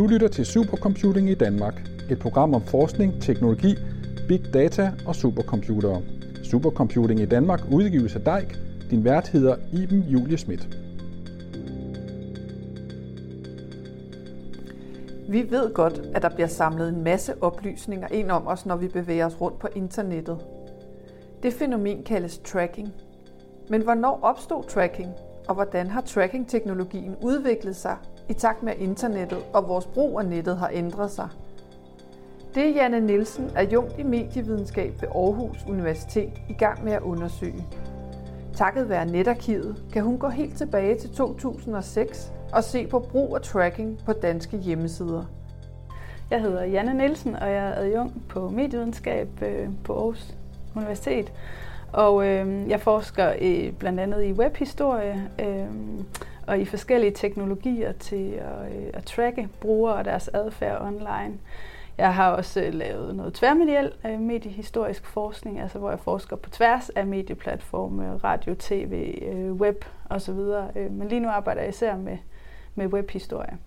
Du lytter til Supercomputing i Danmark, et program om forskning, teknologi, big data og supercomputere. Supercomputing i Danmark udgives af DEIK. Din vært hedder Iben Julie Schmidt. Vi ved godt, at der bliver samlet en masse oplysninger ind om os, når vi bevæger os rundt på internettet. Det fænomen kaldes tracking. Men hvornår opstod tracking, og hvordan har tracking-teknologien udviklet sig i takt med, internettet og vores brug af nettet har ændret sig? Det er Janne Nielsen, adjunkt i medievidenskab ved Aarhus Universitet, i gang med at undersøge. Takket være netarkivet kan hun gå helt tilbage til 2006 og se på brug af tracking på danske hjemmesider. Jeg hedder Janne Nielsen, og jeg er adjunkt på medievidenskab øh, på Aarhus Universitet. Og øh, jeg forsker i, blandt andet i webhistorie øh, og i forskellige teknologier til at, øh, at tracke brugere og deres adfærd online. Jeg har også øh, lavet noget tværmediel øh, mediehistorisk forskning, altså hvor jeg forsker på tværs af medieplatforme, radio, tv, øh, web osv. Øh, men lige nu arbejder jeg især med, med webhistorie.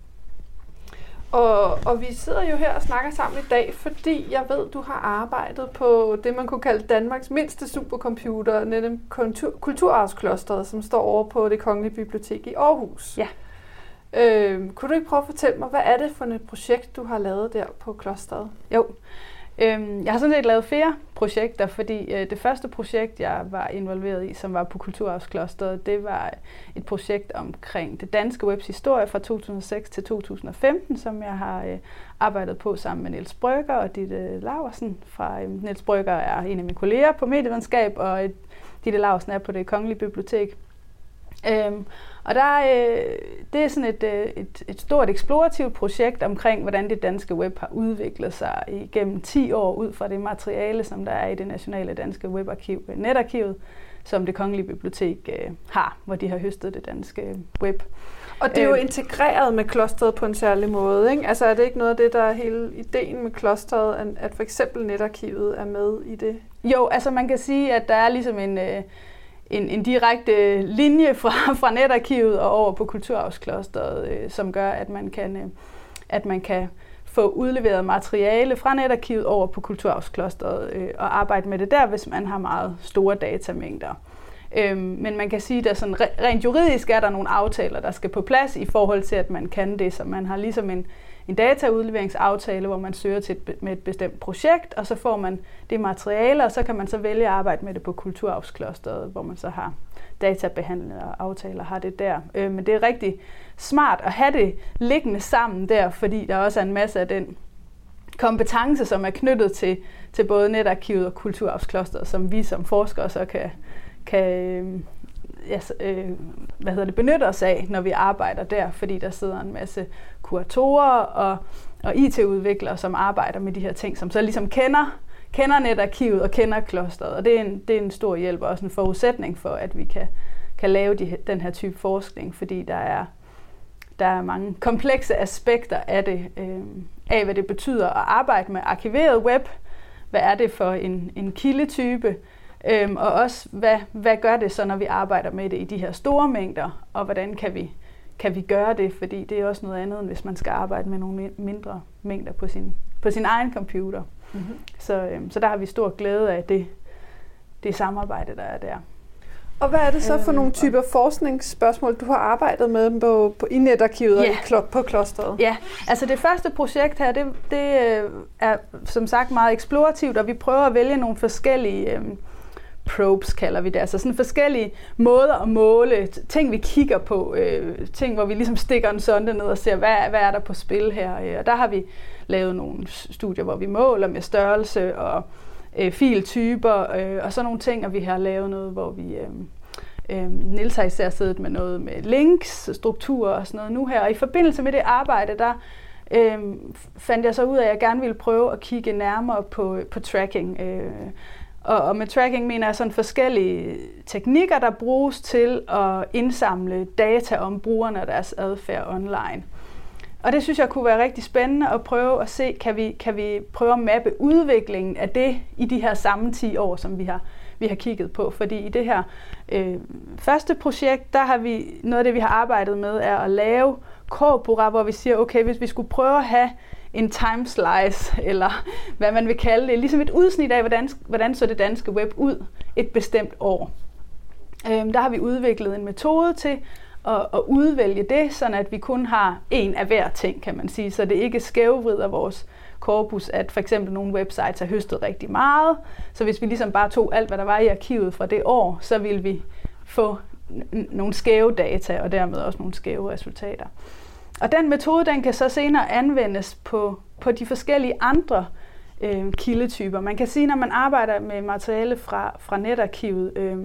Og, og vi sidder jo her og snakker sammen i dag, fordi jeg ved, du har arbejdet på det, man kunne kalde Danmarks mindste supercomputer, nemlig Kulturarvsklosteret, som står over på det Kongelige Bibliotek i Aarhus. Ja. Øh, kunne du ikke prøve at fortælle mig, hvad er det for et projekt, du har lavet der på klosteret? Jo, Øhm, jeg har sådan set lavet flere projekter, fordi øh, det første projekt, jeg var involveret i, som var på Kulturarvsklosteret, det var et projekt omkring det danske webs historie fra 2006 til 2015, som jeg har øh, arbejdet på sammen med Niels Brygger og Ditte Laversen. Fra, øh, Niels Brygger er en af mine kolleger på medievidenskab, og øh, Ditte Laversen er på det Kongelige Bibliotek. Øhm, og der, øh, det er sådan et, øh, et, et stort eksplorativt projekt omkring, hvordan det danske web har udviklet sig igennem 10 år ud fra det materiale, som der er i det nationale danske webarkiv, øh, netarkivet, som det kongelige bibliotek øh, har, hvor de har høstet det danske web. Og det er jo øh, integreret med klosteret på en særlig måde, ikke? Altså er det ikke noget af det, der er hele ideen med klosteret, at for eksempel netarkivet er med i det? Jo, altså man kan sige, at der er ligesom en... Øh, en, en direkte linje fra, fra netarkivet og over på Kulturarvsklosteret, øh, som gør, at man kan, øh, at man kan få udleveret materiale fra netarkivet over på Kulturarvsklosteret øh, og arbejde med det der, hvis man har meget store datamængder. Øhm, men man kan sige, at sådan rent juridisk er der nogle aftaler, der skal på plads i forhold til, at man kan det, så man har ligesom en, en dataudleveringsaftale, hvor man søger til et, med et bestemt projekt, og så får man det materiale, og så kan man så vælge at arbejde med det på Kulturarvsklosteret, hvor man så har databehandling og aftaler, har det der. Øh, men det er rigtig smart at have det liggende sammen der, fordi der også er en masse af den kompetence, som er knyttet til, til både netarkivet og Kulturarvsklosteret, som vi som forskere så kan, kan øhm, altså, ja, øh, hvad hedder det, benytter os af, når vi arbejder der, fordi der sidder en masse kuratorer og, og IT-udviklere, som arbejder med de her ting, som så ligesom kender, kender netarkivet og kender klosteret. Og det er en, det er en stor hjælp og også en forudsætning for, at vi kan, kan lave de, den her type forskning, fordi der er, der er mange komplekse aspekter af det, øh, af hvad det betyder at arbejde med arkiveret web, hvad er det for en, en kildetype, Øhm, og også, hvad, hvad gør det så, når vi arbejder med det i de her store mængder, og hvordan kan vi, kan vi gøre det, fordi det er også noget andet, end hvis man skal arbejde med nogle mindre mængder på sin, på sin egen computer. Mm-hmm. Så, øhm, så der har vi stor glæde af det, det samarbejde, der er der. Og hvad er det så for nogle øhm, typer forskningsspørgsmål, du har arbejdet med på, på i netarkivet ja. og på klosteret? Ja, altså det første projekt her, det, det øh, er som sagt meget eksplorativt, og vi prøver at vælge nogle forskellige... Øh, probes kalder vi det, altså sådan forskellige måder at måle, ting vi kigger på, øh, ting hvor vi ligesom stikker en sonde ned og ser, hvad, hvad er der på spil her, øh, og der har vi lavet nogle studier, hvor vi måler med størrelse og øh, filtyper øh, og sådan nogle ting, og vi har lavet noget, hvor vi... Øh, Øh, Niels har især siddet med noget med links, strukturer og sådan noget nu her. Og i forbindelse med det arbejde, der øh, fandt jeg så ud af, at jeg gerne ville prøve at kigge nærmere på, på tracking. Øh, og, og med tracking mener jeg sådan forskellige teknikker, der bruges til at indsamle data om brugerne og deres adfærd online. Og det synes jeg kunne være rigtig spændende at prøve at se, kan vi, kan vi prøve at mappe udviklingen af det i de her samme 10 år, som vi har, vi har kigget på. Fordi i det her øh, første projekt, der har vi, noget af det, vi har arbejdet med, er at lave corpora, hvor vi siger, okay, hvis vi skulle prøve at have en time slice, eller hvad man vil kalde det, ligesom et udsnit af, hvordan, hvordan så det danske web ud et bestemt år. Øhm, der har vi udviklet en metode til at, at udvælge det, sådan at vi kun har en af hver ting, kan man sige, så det ikke skævvrider vores korpus, at for eksempel nogle websites har høstet rigtig meget. Så hvis vi ligesom bare tog alt, hvad der var i arkivet fra det år, så ville vi få nogle skæve data, og dermed også nogle skæve resultater. Og den metode, den kan så senere anvendes på, på de forskellige andre øh, kildetyper. Man kan sige, når man arbejder med materiale fra, fra netarkivet, øh,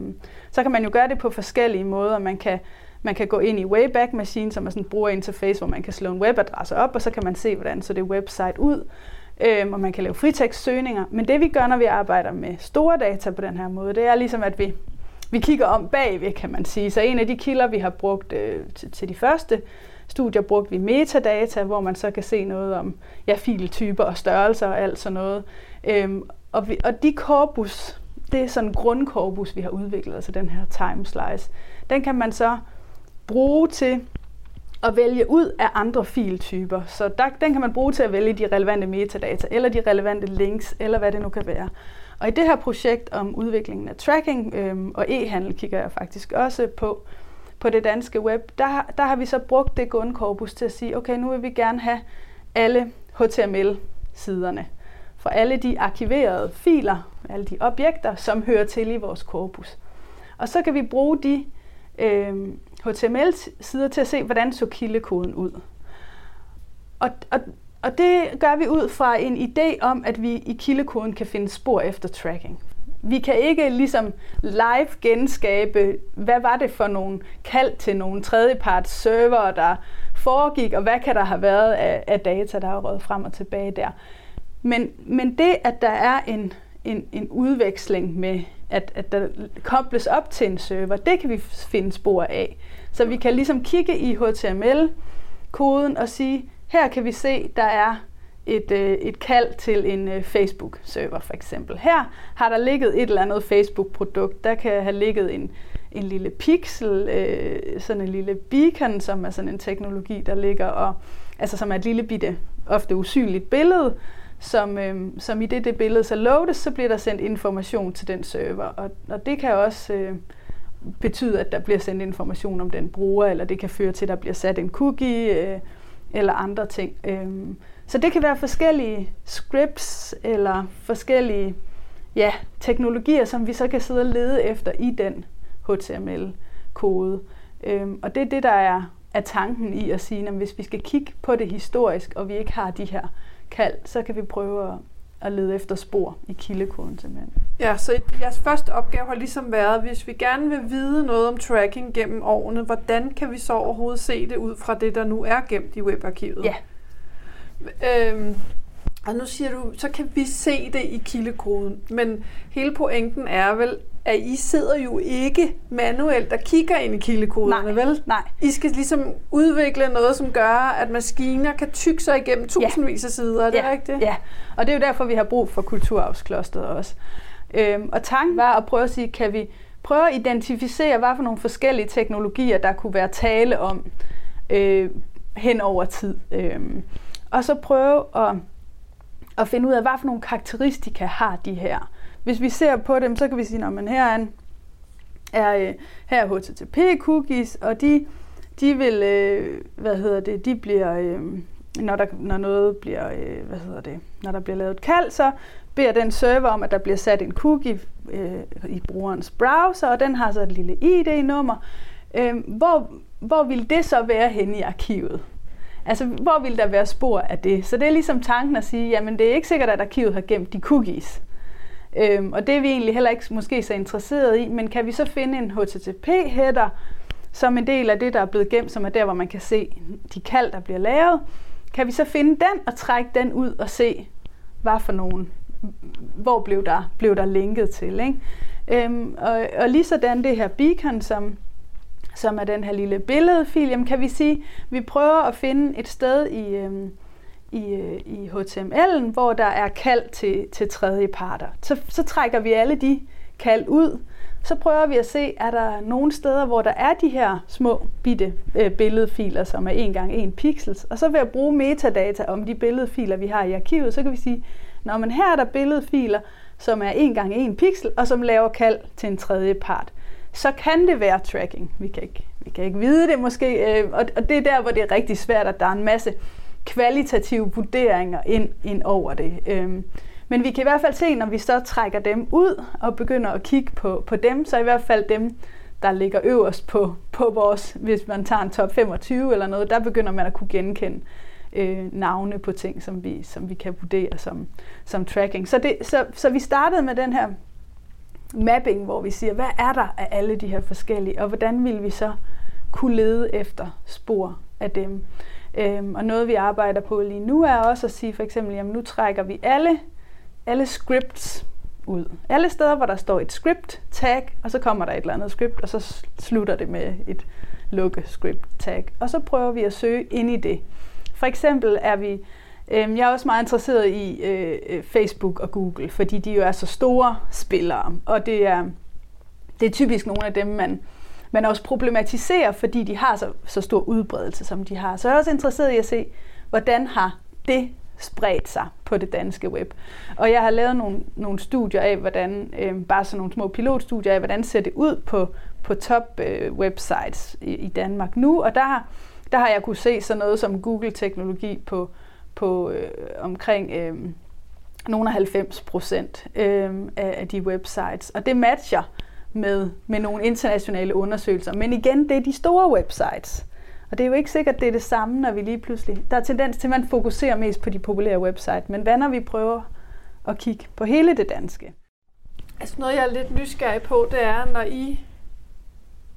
så kan man jo gøre det på forskellige måder. Man kan, man kan gå ind i Wayback Machine, som er sådan en brugerinterface, hvor man kan slå en webadresse op, og så kan man se, hvordan så det website ud. Øh, og man kan lave fritekstsøgninger. Men det vi gør, når vi arbejder med store data på den her måde, det er ligesom, at vi, vi kigger om bagved, kan man sige. Så en af de kilder, vi har brugt øh, til, til de første studier brugte vi metadata, hvor man så kan se noget om ja, filtyper og størrelser og alt sådan noget. Øhm, og, vi, og de korpus, det er sådan en grundkorpus, vi har udviklet, altså den her time slice, den kan man så bruge til at vælge ud af andre filtyper. Så der, den kan man bruge til at vælge de relevante metadata, eller de relevante links, eller hvad det nu kan være. Og i det her projekt om udviklingen af tracking øhm, og e-handel kigger jeg faktisk også på, på det danske web, der, der har vi så brugt det grundkorpus til at sige, okay, nu vil vi gerne have alle HTML-siderne for alle de arkiverede filer, alle de objekter, som hører til i vores korpus. Og så kan vi bruge de øh, HTML-sider til at se, hvordan så kildekoden ud. Og, og, og det gør vi ud fra en idé om, at vi i kildekoden kan finde spor efter tracking vi kan ikke ligesom live genskabe, hvad var det for nogle kald til nogle tredjeparts server, der foregik, og hvad kan der have været af, af data, der er røget frem og tilbage der. Men, men det, at der er en, en, en udveksling med, at, at der kobles op til en server, det kan vi finde spor af. Så vi kan ligesom kigge i HTML-koden og sige, her kan vi se, der er et, øh, et kald til en øh, Facebook-server for eksempel. Her har der ligget et eller andet Facebook-produkt. Der kan have ligget en, en lille pixel, øh, sådan en lille beacon, som er sådan en teknologi, der ligger og altså som er et lille bitte, ofte usynligt billede, som, øh, som i det, det billede så loades, så bliver der sendt information til den server. Og, og det kan også øh, betyde, at der bliver sendt information om den bruger, eller det kan føre til, at der bliver sat en cookie, øh, eller andre ting. Øh, så det kan være forskellige scripts eller forskellige ja, teknologier, som vi så kan sidde og lede efter i den HTML-kode. Øhm, og det er det, der er, er tanken i at sige, at hvis vi skal kigge på det historisk, og vi ikke har de her kald, så kan vi prøve at, at lede efter spor i kildekoden simpelthen. Ja, så jeres første opgave har ligesom været, hvis vi gerne vil vide noget om tracking gennem årene, hvordan kan vi så overhovedet se det ud fra det, der nu er gemt i webarkivet? Ja, Øhm, og nu siger du, så kan vi se det i kildekoden, men hele pointen er vel, at I sidder jo ikke manuelt og kigger ind i kildekoderne, nej, vel? Nej. I skal ligesom udvikle noget, som gør, at maskiner kan tykke sig igennem tusindvis af sider, er det ja. rigtigt? Ja, og det er jo derfor, vi har brug for Kulturarvsklosteret også. Øhm, og tanken var at prøve at sige, kan vi prøve at identificere, hvad for nogle forskellige teknologier, der kunne være tale om øh, hen over tid. Øhm, og så prøve at, at finde ud af, hvad for nogle karakteristika har de her. Hvis vi ser på dem, så kan vi sige, at her er, en, er øh, her er HTTP-cookies, og de, de vil, øh, hvad hedder det, de bliver, øh, når, der, når noget bliver, øh, hvad hedder det, når der bliver lavet et kald, så beder den server om, at der bliver sat en cookie øh, i brugerens browser, og den har så et lille ID-nummer. Øh, hvor, hvor vil det så være henne i arkivet? Altså, hvor vil der være spor af det? Så det er ligesom tanken at sige, jamen det er ikke sikkert, at arkivet har gemt de cookies. Øhm, og det er vi egentlig heller ikke måske så interesseret i, men kan vi så finde en HTTP-header, som en del af det, der er blevet gemt, som er der, hvor man kan se de kald, der bliver lavet, kan vi så finde den og trække den ud og se, hvad for nogen, hvor blev der, blev der linket til. Ikke? Øhm, og, og lige sådan det her beacon, som som er den her lille billedfil, jamen kan vi sige, vi prøver at finde et sted i, øh, i, øh, i HTML'en, hvor der er kald til, til tredje parter. Så, så trækker vi alle de kald ud, så prøver vi at se, er der nogle steder, hvor der er de her små bitte øh, billedfiler, som er 1 gange 1 pixels. Og så ved at bruge metadata om de billedfiler, vi har i arkivet, så kan vi sige, når man her er der billedfiler, som er 1 gange 1 pixel, og som laver kald til en tredje part. Så kan det være tracking. Vi kan ikke, vi kan ikke vide det måske, øh, og, og det er der, hvor det er rigtig svært, at der er en masse kvalitative vurderinger ind, ind over det. Øh, men vi kan i hvert fald se, når vi så trækker dem ud og begynder at kigge på, på dem, så i hvert fald dem, der ligger øverst på, på vores, hvis man tager en top 25 eller noget, der begynder man at kunne genkende øh, navne på ting, som vi, som vi kan vurdere som, som tracking. Så, det, så, så vi startede med den her mapping, hvor vi siger, hvad er der af alle de her forskellige, og hvordan vil vi så kunne lede efter spor af dem. Øhm, og noget vi arbejder på lige nu er også at sige for eksempel, jamen nu trækker vi alle alle scripts ud. Alle steder, hvor der står et script tag, og så kommer der et eller andet script, og så slutter det med et lukke script tag. Og så prøver vi at søge ind i det. For eksempel er vi, Øhm, jeg er også meget interesseret i øh, øh, Facebook og Google, fordi de jo er så store spillere, og det er, det er typisk nogle af dem, man, man også problematiserer, fordi de har så, så stor udbredelse, som de har. Så jeg er også interesseret i at se, hvordan har det spredt sig på det danske web. Og jeg har lavet nogle, nogle studier af, hvordan, øh, bare sådan nogle små pilotstudier af, hvordan ser det ud på, på top øh, websites i, i Danmark nu, og der, der har jeg kunne se sådan noget som Google-teknologi på, på øh, omkring øh, nogle af 90 procent øh, af, de websites, og det matcher med, med nogle internationale undersøgelser. Men igen, det er de store websites. Og det er jo ikke sikkert, det er det samme, når vi lige pludselig... Der er tendens til, at man fokuserer mest på de populære website, men hvad når vi prøver at kigge på hele det danske? Altså noget, jeg er lidt nysgerrig på, det er, når I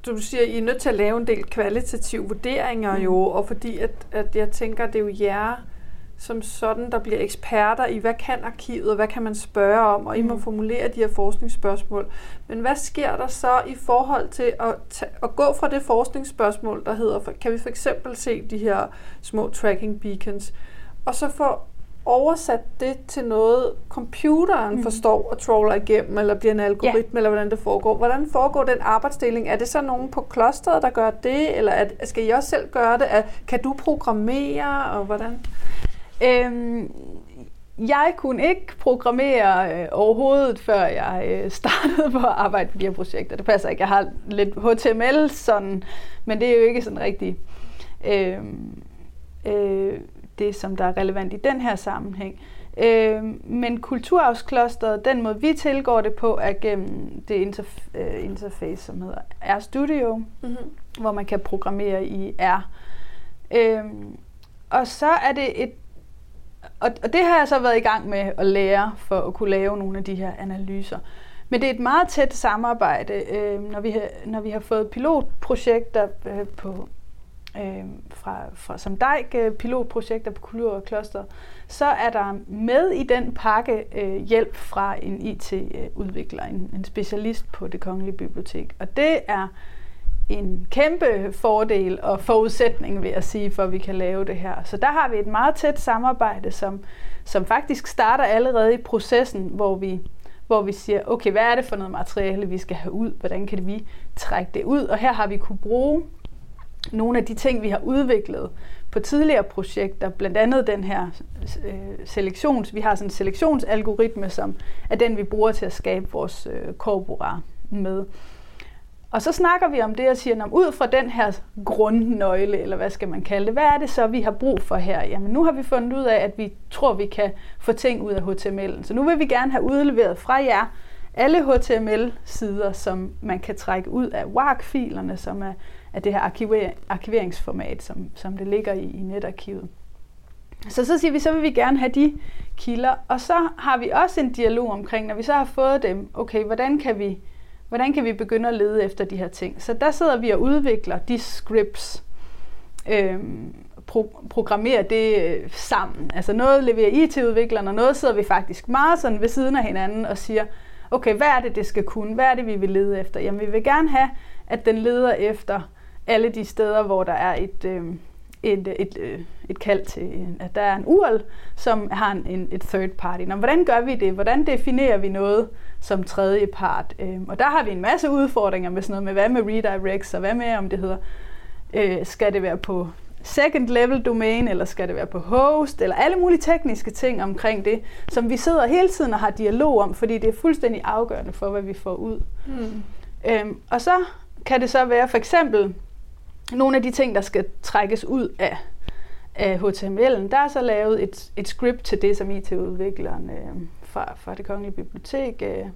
du siger, I er nødt til at lave en del kvalitative vurderinger jo, mm. og fordi at, at jeg tænker, det er jo jer, som sådan, der bliver eksperter i, hvad kan arkivet, og hvad kan man spørge om, og I må mm. formulere de her forskningsspørgsmål. Men hvad sker der så i forhold til at, tage, at gå fra det forskningsspørgsmål, der hedder, kan vi for eksempel se de her små tracking beacons, og så få oversat det til noget, computeren mm. forstår og troller igennem, eller bliver en algoritme, yeah. eller hvordan det foregår. Hvordan foregår den arbejdsdeling? Er det så nogen på klosteret, der gør det, eller er, skal I også selv gøre det? Er, kan du programmere, og hvordan? Øhm, jeg kunne ikke programmere øh, overhovedet, før jeg øh, startede på at arbejde på de her projekter. Det passer ikke. Jeg har lidt HTML, sådan, men det er jo ikke sådan rigtig øh, øh, det, som der er relevant i den her sammenhæng. Øh, men kulturarvsklosteret, den måde vi tilgår det på, er gennem det interf- øh, interface, som hedder RStudio, mm-hmm. hvor man kan programmere i R. Øh, og så er det et og, og det har jeg så været i gang med at lære for at kunne lave nogle af de her analyser. Men det er et meget tæt samarbejde, øh, når, vi har, når vi har fået pilotprojekter øh, på, øh, fra, fra, som DEIK, øh, pilotprojekter på Kultur og Kloster, så er der med i den pakke øh, hjælp fra en IT-udvikler, en, en specialist på det kongelige bibliotek. Og det er en kæmpe fordel og forudsætning, vil jeg sige, for at vi kan lave det her. Så der har vi et meget tæt samarbejde, som, som faktisk starter allerede i processen, hvor vi, hvor vi siger, okay, hvad er det for noget materiale, vi skal have ud? Hvordan kan vi trække det ud? Og her har vi kunne bruge nogle af de ting, vi har udviklet på tidligere projekter, blandt andet den her øh, selektions, vi har sådan en selektionsalgoritme, som er den, vi bruger til at skabe vores øh, korpora med. Og så snakker vi om det og siger, ud fra den her grundnøgle, eller hvad skal man kalde det, hvad er det så, vi har brug for her? Jamen nu har vi fundet ud af, at vi tror, vi kan få ting ud af HTML'en. Så nu vil vi gerne have udleveret fra jer alle HTML-sider, som man kan trække ud af WARC-filerne, som er, er det her arkiver, arkiveringsformat, som, som det ligger i, i netarkivet. Så så siger vi, så vil vi gerne have de kilder, og så har vi også en dialog omkring, når vi så har fået dem, okay, hvordan kan vi Hvordan kan vi begynde at lede efter de her ting? Så der sidder vi og udvikler de scripts, øhm, pro- programmerer det øh, sammen. Altså noget leverer IT-udviklerne, og noget sidder vi faktisk meget sådan ved siden af hinanden og siger, okay, hvad er det, det skal kunne? Hvad er det, vi vil lede efter? Jamen, vi vil gerne have, at den leder efter alle de steder, hvor der er et, øhm, øh, et, et, et, øh, et kald til, at der er en URL, som har en, en, et third party. Nå, hvordan gør vi det? Hvordan definerer vi noget som tredje part. Øhm, og der har vi en masse udfordringer med sådan noget med, hvad med redirects, og hvad med, om det hedder, øh, skal det være på second level domain, eller skal det være på host, eller alle mulige tekniske ting omkring det, som vi sidder hele tiden og har dialog om, fordi det er fuldstændig afgørende for, hvad vi får ud. Mm. Øhm, og så kan det så være for eksempel nogle af de ting, der skal trækkes ud af, af HTML'en. Der er så lavet et, et script til det, som IT-udvikleren øh, fra, fra det kongelige bibliotek øh,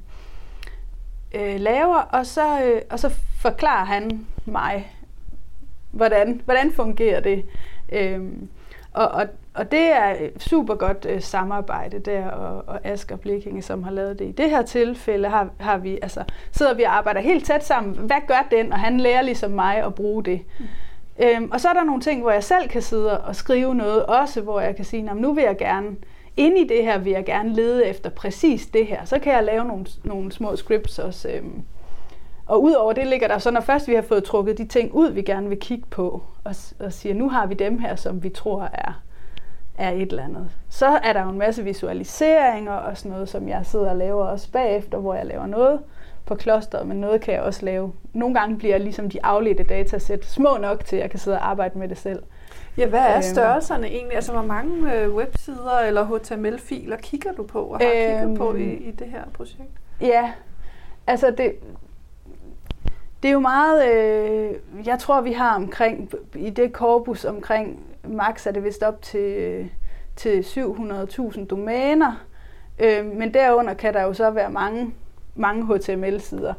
øh, laver, og så, øh, og så forklarer han mig, hvordan, hvordan fungerer det. Øhm, og, og, og det er super godt øh, samarbejde der, og, og Asger Blikkinge, som har lavet det. I det her tilfælde har, har vi, altså, sidder vi og arbejder helt tæt sammen. Hvad gør den? Og han lærer ligesom mig at bruge det. Mm. Øhm, og så er der nogle ting, hvor jeg selv kan sidde og skrive noget, også hvor jeg kan sige, nu vil jeg gerne, inde i det her vil jeg gerne lede efter præcis det her. Så kan jeg lave nogle, nogle små scripts også. Øhm, og udover det ligger der så, når først vi har fået trukket de ting ud, vi gerne vil kigge på, og, og siger, nu har vi dem her, som vi tror er, er et eller andet. Så er der jo en masse visualiseringer og sådan noget, som jeg sidder og laver også bagefter, hvor jeg laver noget på klosteret, men noget kan jeg også lave. Nogle gange bliver ligesom de afledte datasæt små nok til, at jeg kan sidde og arbejde med det selv. Ja, hvad er øhm. størrelserne egentlig? Altså, hvor mange øh, websider eller HTML-filer kigger du på og har øhm, kigget på i, i det her projekt? Ja, altså det, det er jo meget, øh, jeg tror vi har omkring, i det korpus omkring, max er det vist op til, til 700.000 domæner, øh, men derunder kan der jo så være mange, mange HTML-sider.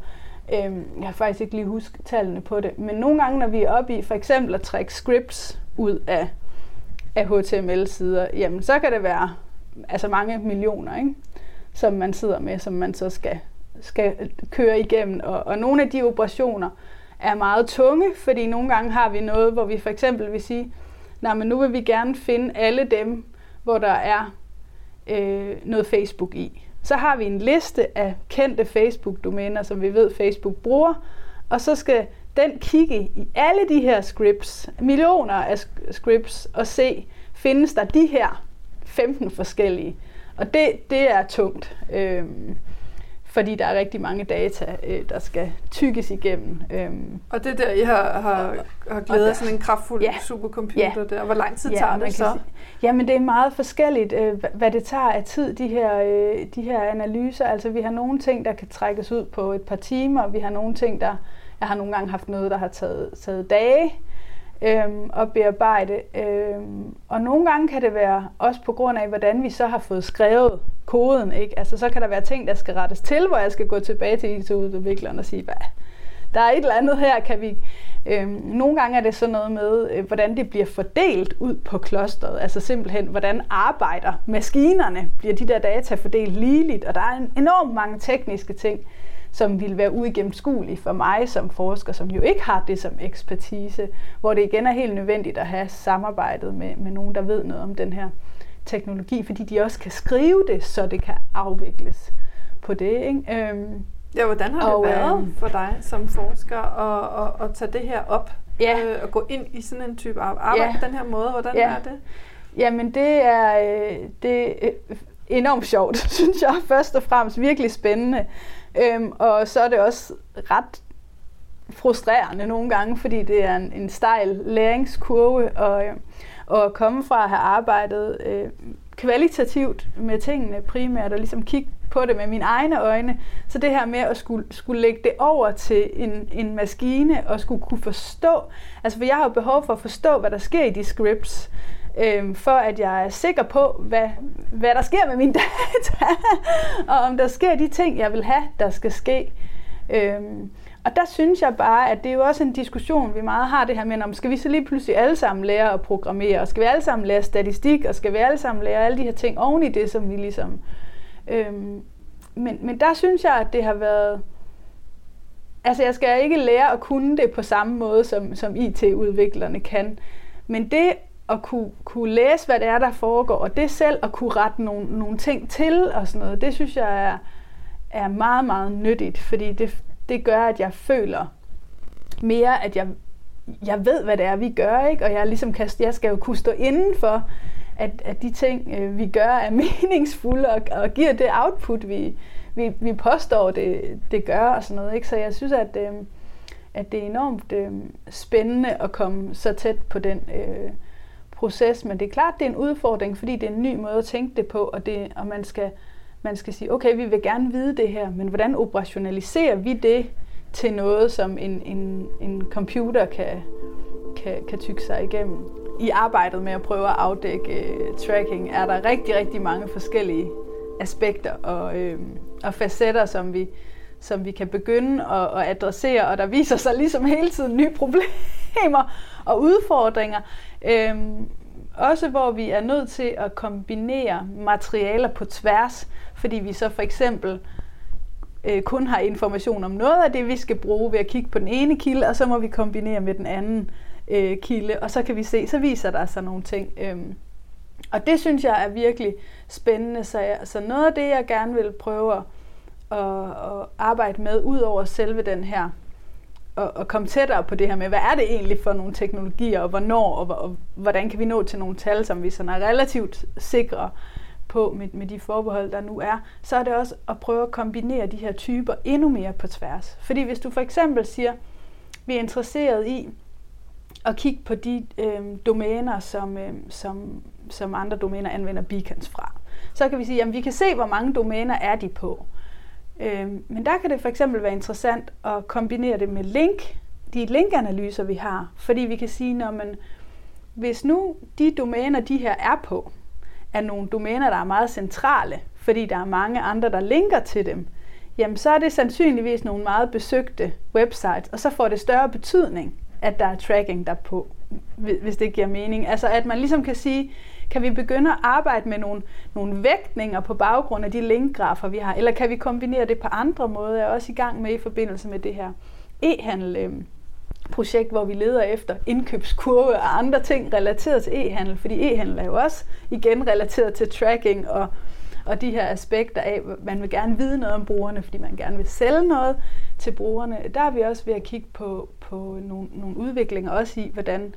Øh, jeg har faktisk ikke lige husket tallene på det, men nogle gange, når vi er oppe i for eksempel at trække scripts ud af, af HTML-sider, jamen så kan det være altså mange millioner, ikke? som man sidder med, som man så skal skal køre igennem. Og, og nogle af de operationer er meget tunge, fordi nogle gange har vi noget, hvor vi for eksempel vil sige, nej, men nu vil vi gerne finde alle dem, hvor der er øh, noget Facebook i. Så har vi en liste af kendte Facebook-domæner, som vi ved, Facebook bruger, og så skal den kigge i alle de her scripts, millioner af scripts, og se, findes der de her 15 forskellige. Og det, det er tungt. Øhm, fordi der er rigtig mange data, øh, der skal tykkes igennem. Øhm. Og det der, I har, har, har glædet sådan en kraftfuld ja, supercomputer ja, der. Hvor lang tid ja, tager det så? Jamen det er meget forskelligt, øh, hvad det tager af tid, de her, øh, de her analyser. Altså vi har nogle ting, der kan trækkes ud på et par timer. Vi har nogle ting, der... Jeg har nogle gange haft noget, der har taget, taget dage øhm, at bearbejde. Øhm, og nogle gange kan det være også på grund af, hvordan vi så har fået skrevet koden. Ikke? Altså, så kan der være ting, der skal rettes til, hvor jeg skal gå tilbage til IT-udvikleren og sige, hvad, der er et eller andet her, kan vi... Øhm, nogle gange er det sådan noget med, øh, hvordan det bliver fordelt ud på klosteret. Altså simpelthen, hvordan arbejder maskinerne? Bliver de der data fordelt ligeligt? Og der er en enormt mange tekniske ting, som ville være uigennemskuelige for mig som forsker, som jo ikke har det som ekspertise, hvor det igen er helt nødvendigt at have samarbejdet med, med nogen, der ved noget om den her teknologi, fordi de også kan skrive det, så det kan afvikles på det. Ikke? Øhm, ja, hvordan har og, det været øh, for dig som forsker at, at, at tage det her op ja. øh, og gå ind i sådan en type arbejde ja. på den her måde? Hvordan ja. er det? Jamen det er, øh, det er enormt sjovt, synes jeg. Først og fremmest virkelig spændende. Øhm, og så er det også ret frustrerende nogle gange, fordi det er en, en stejl læringskurve, og, øh, og at komme fra at have arbejdet øh, kvalitativt med tingene primært, og ligesom kigge på det med mine egne øjne, så det her med at skulle, skulle lægge det over til en, en maskine, og skulle kunne forstå, altså for jeg har jo behov for at forstå, hvad der sker i de scripts, øh, for at jeg er sikker på, hvad, hvad der sker med mine data, og om der sker de ting, jeg vil have, der skal ske. Øh, og der synes jeg bare, at det er jo også en diskussion, vi meget har det her med, om skal vi så lige pludselig alle sammen lære at programmere, og skal vi alle sammen lære statistik, og skal vi alle sammen lære alle de her ting oven i det, som vi ligesom... Øhm, men, men der synes jeg, at det har været... Altså jeg skal ikke lære at kunne det på samme måde, som, som IT-udviklerne kan. Men det at kunne, kunne læse, hvad det er, der foregår, og det selv at kunne rette nogle, nogle ting til og sådan noget, det synes jeg er, er meget, meget nyttigt, fordi det, det gør, at jeg føler mere, at jeg, jeg ved, hvad det er, vi gør, ikke? og jeg, ligesom kan, jeg skal jo kunne stå inden for, at, at de ting, øh, vi gør, er meningsfulde og, og giver det output, vi, vi, vi påstår, det, det gør og sådan noget. Ikke? Så jeg synes, at, øh, at det er enormt øh, spændende at komme så tæt på den øh, proces. Men det er klart, det er en udfordring, fordi det er en ny måde at tænke det på, og, det, og man, skal, man skal sige, okay, vi vil gerne vide det her, men hvordan operationaliserer vi det til noget, som en, en, en computer kan, kan, kan tykke sig igennem? I arbejdet med at prøve at afdække uh, tracking, er der rigtig, rigtig mange forskellige aspekter og, øh, og facetter, som vi, som vi kan begynde at, at adressere, og der viser sig ligesom hele tiden nye problemer og udfordringer. Øhm, også hvor vi er nødt til at kombinere materialer på tværs, fordi vi så for eksempel øh, kun har information om noget af det, vi skal bruge ved at kigge på den ene kilde, og så må vi kombinere med den anden øh, kilde, og så kan vi se, så viser der sig nogle ting. Øhm, og det synes jeg er virkelig spændende, så, jeg, så noget af det, jeg gerne vil prøve at, at, at arbejde med, ud over selve den her at, at komme tættere på det her med, hvad er det egentlig for nogle teknologier, og hvornår, og, og hvordan kan vi nå til nogle tal, som vi sådan er relativt sikre på med, med de forbehold, der nu er, så er det også at prøve at kombinere de her typer endnu mere på tværs. Fordi hvis du for eksempel siger, vi er interesseret i at kigge på de øh, domæner, som, øh, som, som andre domæner anvender beacons fra, så kan vi sige, at vi kan se, hvor mange domæner er de på. Øh, men der kan det for eksempel være interessant at kombinere det med link, de linkanalyser, vi har. Fordi vi kan sige, når man, hvis nu de domæner, de her er på, er nogle domæner, der er meget centrale, fordi der er mange andre, der linker til dem, jamen så er det sandsynligvis nogle meget besøgte websites, og så får det større betydning, at der er tracking der på, hvis det giver mening. Altså at man ligesom kan sige, kan vi begynde at arbejde med nogle, nogle vægtninger på baggrund af de linkgrafer, vi har? Eller kan vi kombinere det på andre måder? Jeg er også i gang med i forbindelse med det her e-handel øh, projekt, hvor vi leder efter indkøbskurve og andre ting relateret til e-handel, fordi e-handel er jo også igen relateret til tracking og, og de her aspekter af, man vil gerne vide noget om brugerne, fordi man gerne vil sælge noget til brugerne. Der er vi også ved at kigge på, på nogle, nogle udviklinger, også i, hvordan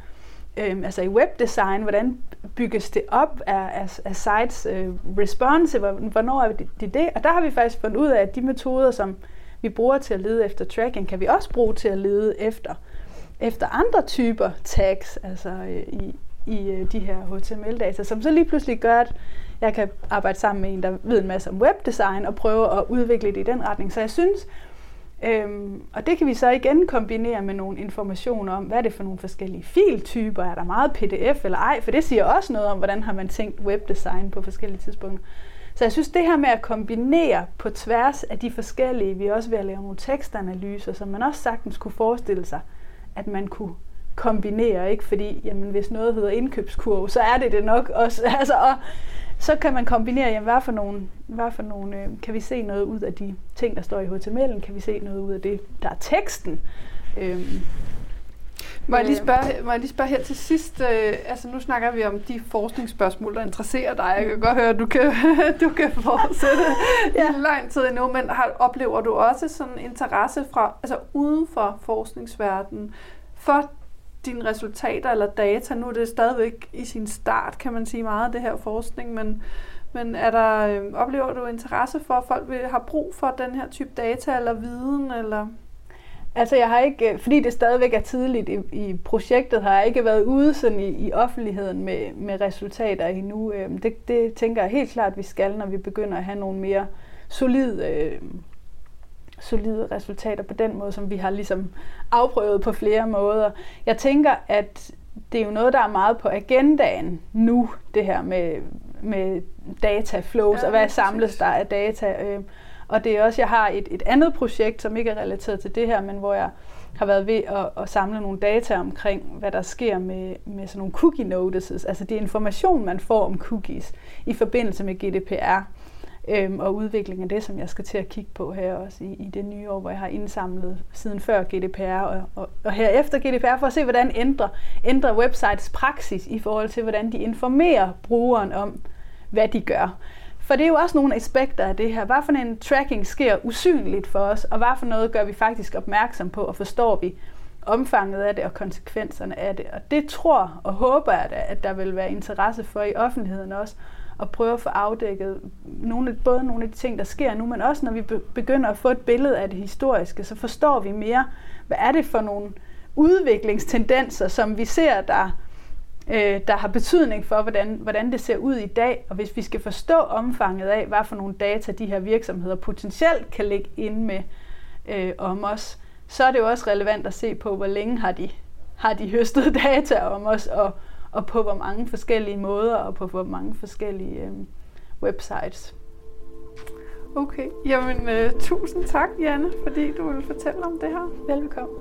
øh, altså i webdesign, hvordan bygges det op af, af, af sites øh, response, hvornår er det det? Og der har vi faktisk fundet ud af, at de metoder, som vi bruger til at lede efter tracking, kan vi også bruge til at lede efter, efter andre typer tags, altså øh, i, i øh, de her HTML-data, som så lige pludselig gør, at jeg kan arbejde sammen med en, der ved en masse om webdesign, og prøve at udvikle det i den retning. Så jeg synes, Øhm, og det kan vi så igen kombinere med nogle informationer om, hvad er det for nogle forskellige filtyper, er der meget pdf eller ej, for det siger også noget om, hvordan har man tænkt webdesign på forskellige tidspunkter. Så jeg synes, det her med at kombinere på tværs af de forskellige, vi er også ved at lave nogle tekstanalyser, som man også sagtens kunne forestille sig, at man kunne kombinere, ikke? Fordi jamen, hvis noget hedder indkøbskurve, så er det det nok også. Altså, og så kan man kombinere, jamen, hvad for nogle, hvad for nogle øh, kan vi se noget ud af de ting, der står i HTML'en? Kan vi se noget ud af det, der er teksten? Øhm, må jeg, lige spørge, må jeg lige spørge her til sidst, øh, altså nu snakker vi om de forskningsspørgsmål, der interesserer dig. Jeg kan godt høre, at du kan, du kan fortsætte ja. i lang tid endnu, men har, oplever du også sådan interesse fra, altså uden for forskningsverdenen for dine resultater eller data. Nu er det stadigvæk i sin start, kan man sige meget af det her forskning, men, men er der, øh, oplever du interesse for, at folk vil har brug for den her type data eller viden? Eller? Altså jeg har ikke, øh, fordi det stadigvæk er tidligt i, i projektet, har jeg ikke været ude sådan i, i offentligheden med, med resultater endnu. Øhm, det, det tænker jeg helt klart, at vi skal, når vi begynder at have nogle mere solide øh, solide resultater på den måde, som vi har ligesom afprøvet på flere måder. Jeg tænker, at det er jo noget, der er meget på agendaen nu, det her med, med data flows, ja, og hvad samles der af data. Øh, og det er også, jeg har et, et andet projekt, som ikke er relateret til det her, men hvor jeg har været ved at, at samle nogle data omkring, hvad der sker med, med sådan nogle cookie notices, altså det information, man får om cookies i forbindelse med GDPR øhm, og udviklingen af det, som jeg skal til at kigge på her også i, i det nye år, hvor jeg har indsamlet siden før GDPR og, og, og herefter GDPR, for at se, hvordan ændrer, ændrer websites praksis i forhold til, hvordan de informerer brugeren om, hvad de gør. For det er jo også nogle aspekter af det her. Hvad for en tracking sker usynligt for os, og hvad for noget gør vi faktisk opmærksom på, og forstår vi omfanget af det og konsekvenserne af det. Og det tror og håber jeg, at der vil være interesse for i offentligheden også, og prøve at få afdækket nogle, både nogle af de ting, der sker nu, men også når vi begynder at få et billede af det historiske, så forstår vi mere, hvad er det for nogle udviklingstendenser, som vi ser, der, øh, der har betydning for, hvordan, hvordan det ser ud i dag. Og hvis vi skal forstå omfanget af, hvad for nogle data de her virksomheder potentielt kan ligge inde med øh, om os, så er det jo også relevant at se på, hvor længe har de, har de høstet data om os, og, og på hvor mange forskellige måder, og på hvor mange forskellige øh, websites. Okay, jamen øh, tusind tak, Janne, fordi du ville fortælle om det her. Velkommen.